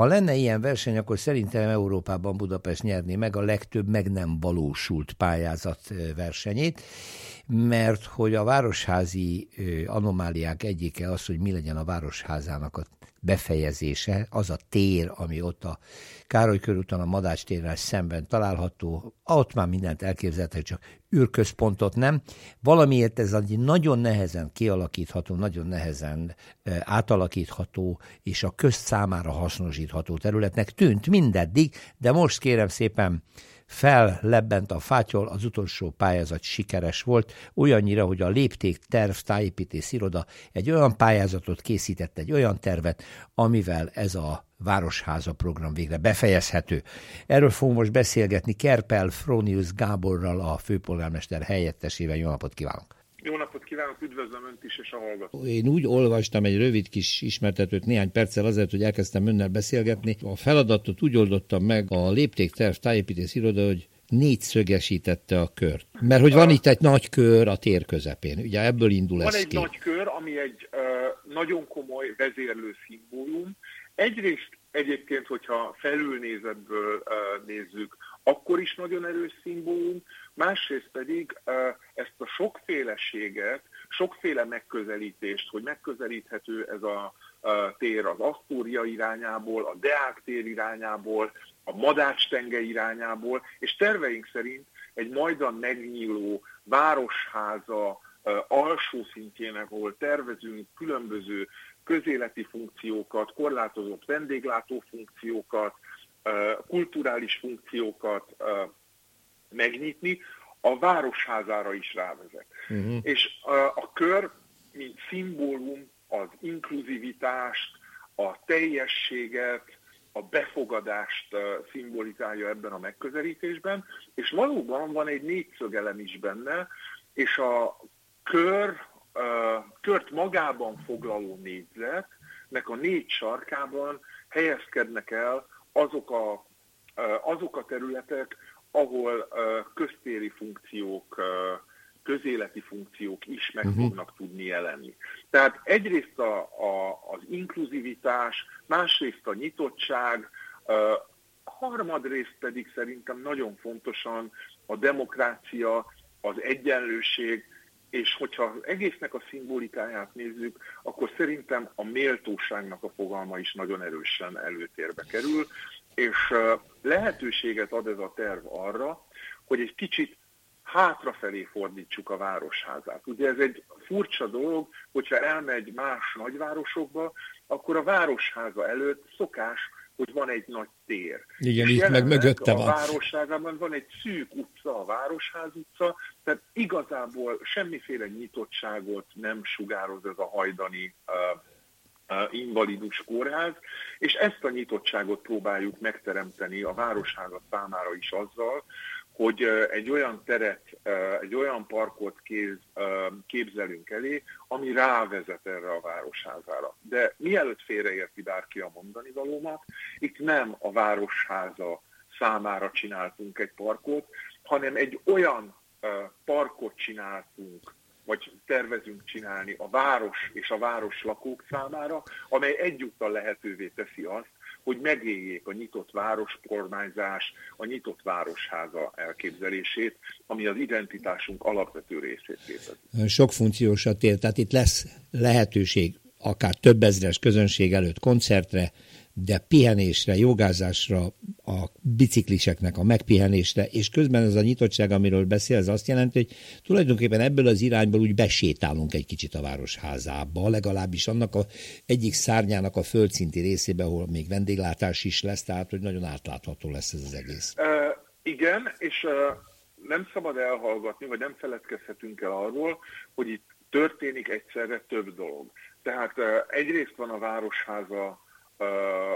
Ha lenne ilyen verseny, akkor szerintem Európában Budapest nyerné meg a legtöbb meg nem valósult pályázat versenyét, mert hogy a városházi anomáliák egyike az, hogy mi legyen a városházának a befejezése, az a tér, ami ott a Károly körúton a Madács térrel szemben található, ott már mindent elképzelhető, csak űrközpontot nem. Valamiért ez egy nagyon nehezen kialakítható, nagyon nehezen átalakítható, és a közt számára hasznosítható területnek tűnt mindeddig, de most kérem szépen fellebbent a fátyol, az utolsó pályázat sikeres volt, olyannyira, hogy a lépték terv tájépítés iroda egy olyan pályázatot készített, egy olyan tervet, amivel ez a Városháza program végre befejezhető. Erről fogunk most beszélgetni Kerpel Fronius Gáborral, a főpolgármester helyettesével. Jó napot kívánok! Jó napot kívánok, üdvözlöm Önt is és a hallgatót. Én úgy olvastam egy rövid kis ismertetőt néhány perccel azért, hogy elkezdtem Önnel beszélgetni. A feladatot úgy oldottam meg a léptékterv tájépítés iroda, hogy négy szögesítette a kört. Mert hogy van itt egy nagy kör a tér közepén, ugye ebből indul van ez egy ki. nagy kör, ami egy uh, nagyon komoly vezérlő szimbólum. Egyrészt egyébként, hogyha felülnézetből uh, nézzük, akkor is nagyon erős szimbólum, másrészt pedig ezt a sokféleséget, sokféle megközelítést, hogy megközelíthető ez a tér az Asztória irányából, a Deák tér irányából, a Madács tenge irányából, és terveink szerint egy majdan megnyíló városháza alsó szintjének, ahol tervezünk különböző közéleti funkciókat, korlátozott vendéglátó funkciókat, kulturális funkciókat megnyitni, a városházára is rávezet. Uh-huh. És a, a kör, mint szimbólum, az inkluzivitást, a teljességet, a befogadást szimbolizálja ebben a megközelítésben, és valóban van egy négyszögelem is benne, és a kör, kört magában foglaló négyzetnek a négy sarkában helyezkednek el azok a, azok a területek, ahol köztéri funkciók, közéleti funkciók is meg uh-huh. fognak tudni jelenni. Tehát egyrészt a, a, az inkluzivitás, másrészt a nyitottság, harmadrészt pedig szerintem nagyon fontosan a demokrácia, az egyenlőség, és hogyha egésznek a szimbolikáját nézzük, akkor szerintem a méltóságnak a fogalma is nagyon erősen előtérbe kerül, és lehetőséget ad ez a terv arra, hogy egy kicsit hátrafelé fordítsuk a városházát. Ugye ez egy furcsa dolog, hogyha elmegy más nagyvárosokba, akkor a városháza előtt szokás, hogy van egy nagy tér. Igen, itt meg mögötte van. A városságában van egy szűk utca, a Városház utca, tehát igazából semmiféle nyitottságot nem sugároz ez a hajdani uh, invalidus kórház, és ezt a nyitottságot próbáljuk megteremteni a városházat számára is azzal, hogy egy olyan teret, egy olyan parkot képzelünk elé, ami rávezet erre a városházára. De mielőtt félreérti bárki a mondani valómat, itt nem a városháza számára csináltunk egy parkot, hanem egy olyan parkot csináltunk vagy tervezünk csinálni a város és a város lakók számára, amely egyúttal lehetővé teszi azt, hogy megéljék a nyitott városkormányzás, a nyitott városháza elképzelését, ami az identitásunk alapvető részét képezi. Sok funkciós a tér, tehát itt lesz lehetőség akár több ezres közönség előtt koncertre, de pihenésre, jogázásra, a bicikliseknek a megpihenésre, és közben ez a nyitottság, amiről beszél, ez azt jelenti, hogy tulajdonképpen ebből az irányból úgy besétálunk egy kicsit a városházába, legalábbis annak a egyik szárnyának a földszinti részébe, ahol még vendéglátás is lesz, tehát hogy nagyon átlátható lesz ez az egész. Uh, igen, és uh, nem szabad elhallgatni, vagy nem feledkezhetünk el arról, hogy itt történik egyszerre több dolog. Tehát egyrészt van a városháza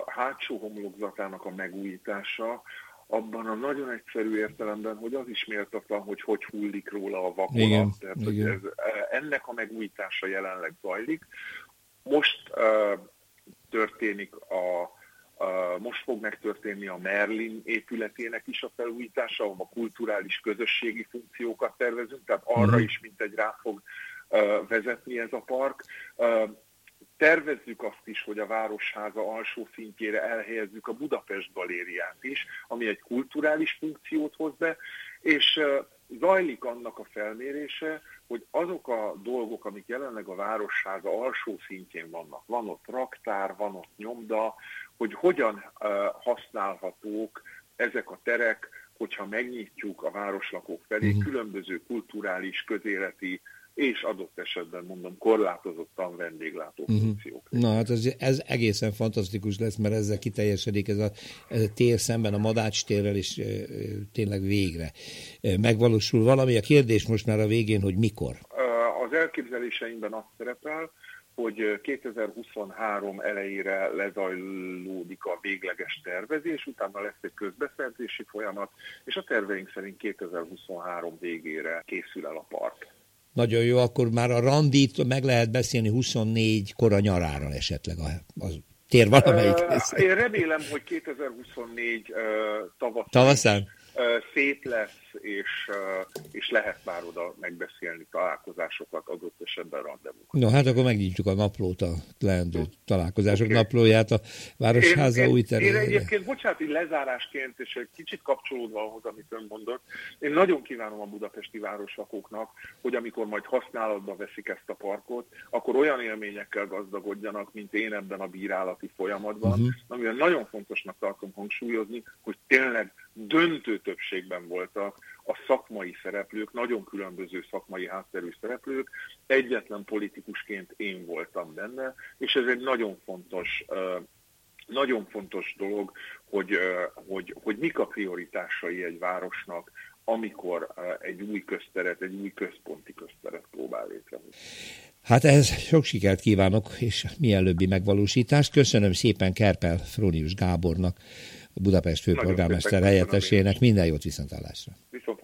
hátsó homlokzatának a megújítása, abban a nagyon egyszerű értelemben, hogy az is méltatlan, hogy hogy hullik róla a vakolat. Igen, Tehát, igen. Hogy ez, ennek a megújítása jelenleg zajlik. Most uh, történik a Uh, most fog megtörténni a Merlin épületének is a felújítása, ahol a kulturális közösségi funkciókat tervezünk, tehát arra uh-huh. is mint egy rá fog uh, vezetni ez a park. Uh, Tervezzük azt is, hogy a Városháza alsó szintjére elhelyezzük a Budapest galériát is, ami egy kulturális funkciót hoz be, és zajlik annak a felmérése, hogy azok a dolgok, amik jelenleg a Városháza alsó szintjén vannak, van ott raktár, van ott nyomda, hogy hogyan használhatók ezek a terek, hogyha megnyitjuk a városlakók felé uh-huh. különböző kulturális, közéleti és adott esetben mondom korlátozottan vendéglátó uh-huh. funkciók. Na hát ez, ez egészen fantasztikus lesz, mert ezzel kiteljesedik ez a, ez a tér szemben a Madács térrel, és e, tényleg végre e, megvalósul valami. A kérdés most már a végén, hogy mikor? Az elképzeléseimben azt szerepel, hogy 2023 elejére lezajlódik a végleges tervezés, utána lesz egy közbeszerzési folyamat, és a terveink szerint 2023 végére készül el a park. Nagyon jó, akkor már a randit meg lehet beszélni 24 kora nyarára esetleg a, a tér valamelyik uh, Én remélem, hogy 2024 uh, tavaszán, tavaszán? Uh, szép lesz, és, és lehet már oda megbeszélni találkozásokat, adott esetben rendezvút. No, hát akkor megnyitjuk a naplót, a leendő találkozások okay. naplóját a Városháza én, új területére. Én egyébként, bocsánat, így lezárásként, és egy kicsit kapcsolódva ahhoz, amit ön mondott, én nagyon kívánom a budapesti városlakóknak, hogy amikor majd használatba veszik ezt a parkot, akkor olyan élményekkel gazdagodjanak, mint én ebben a bírálati folyamatban, uh-huh. amivel nagyon fontosnak tartom hangsúlyozni, hogy tényleg döntő többségben voltak a szakmai szereplők, nagyon különböző szakmai hátterű szereplők, egyetlen politikusként én voltam benne, és ez egy nagyon fontos nagyon fontos dolog, hogy, hogy, hogy mik a prioritásai egy városnak, amikor egy új közteret, egy új központi közteret próbál létrehozni. Hát ehhez sok sikert kívánok, és mielőbbi megvalósítást. Köszönöm szépen Kerpel Frónius Gábornak, Budapest főpolgármester helyettesének. Minden jót viszontlátásra. Viszont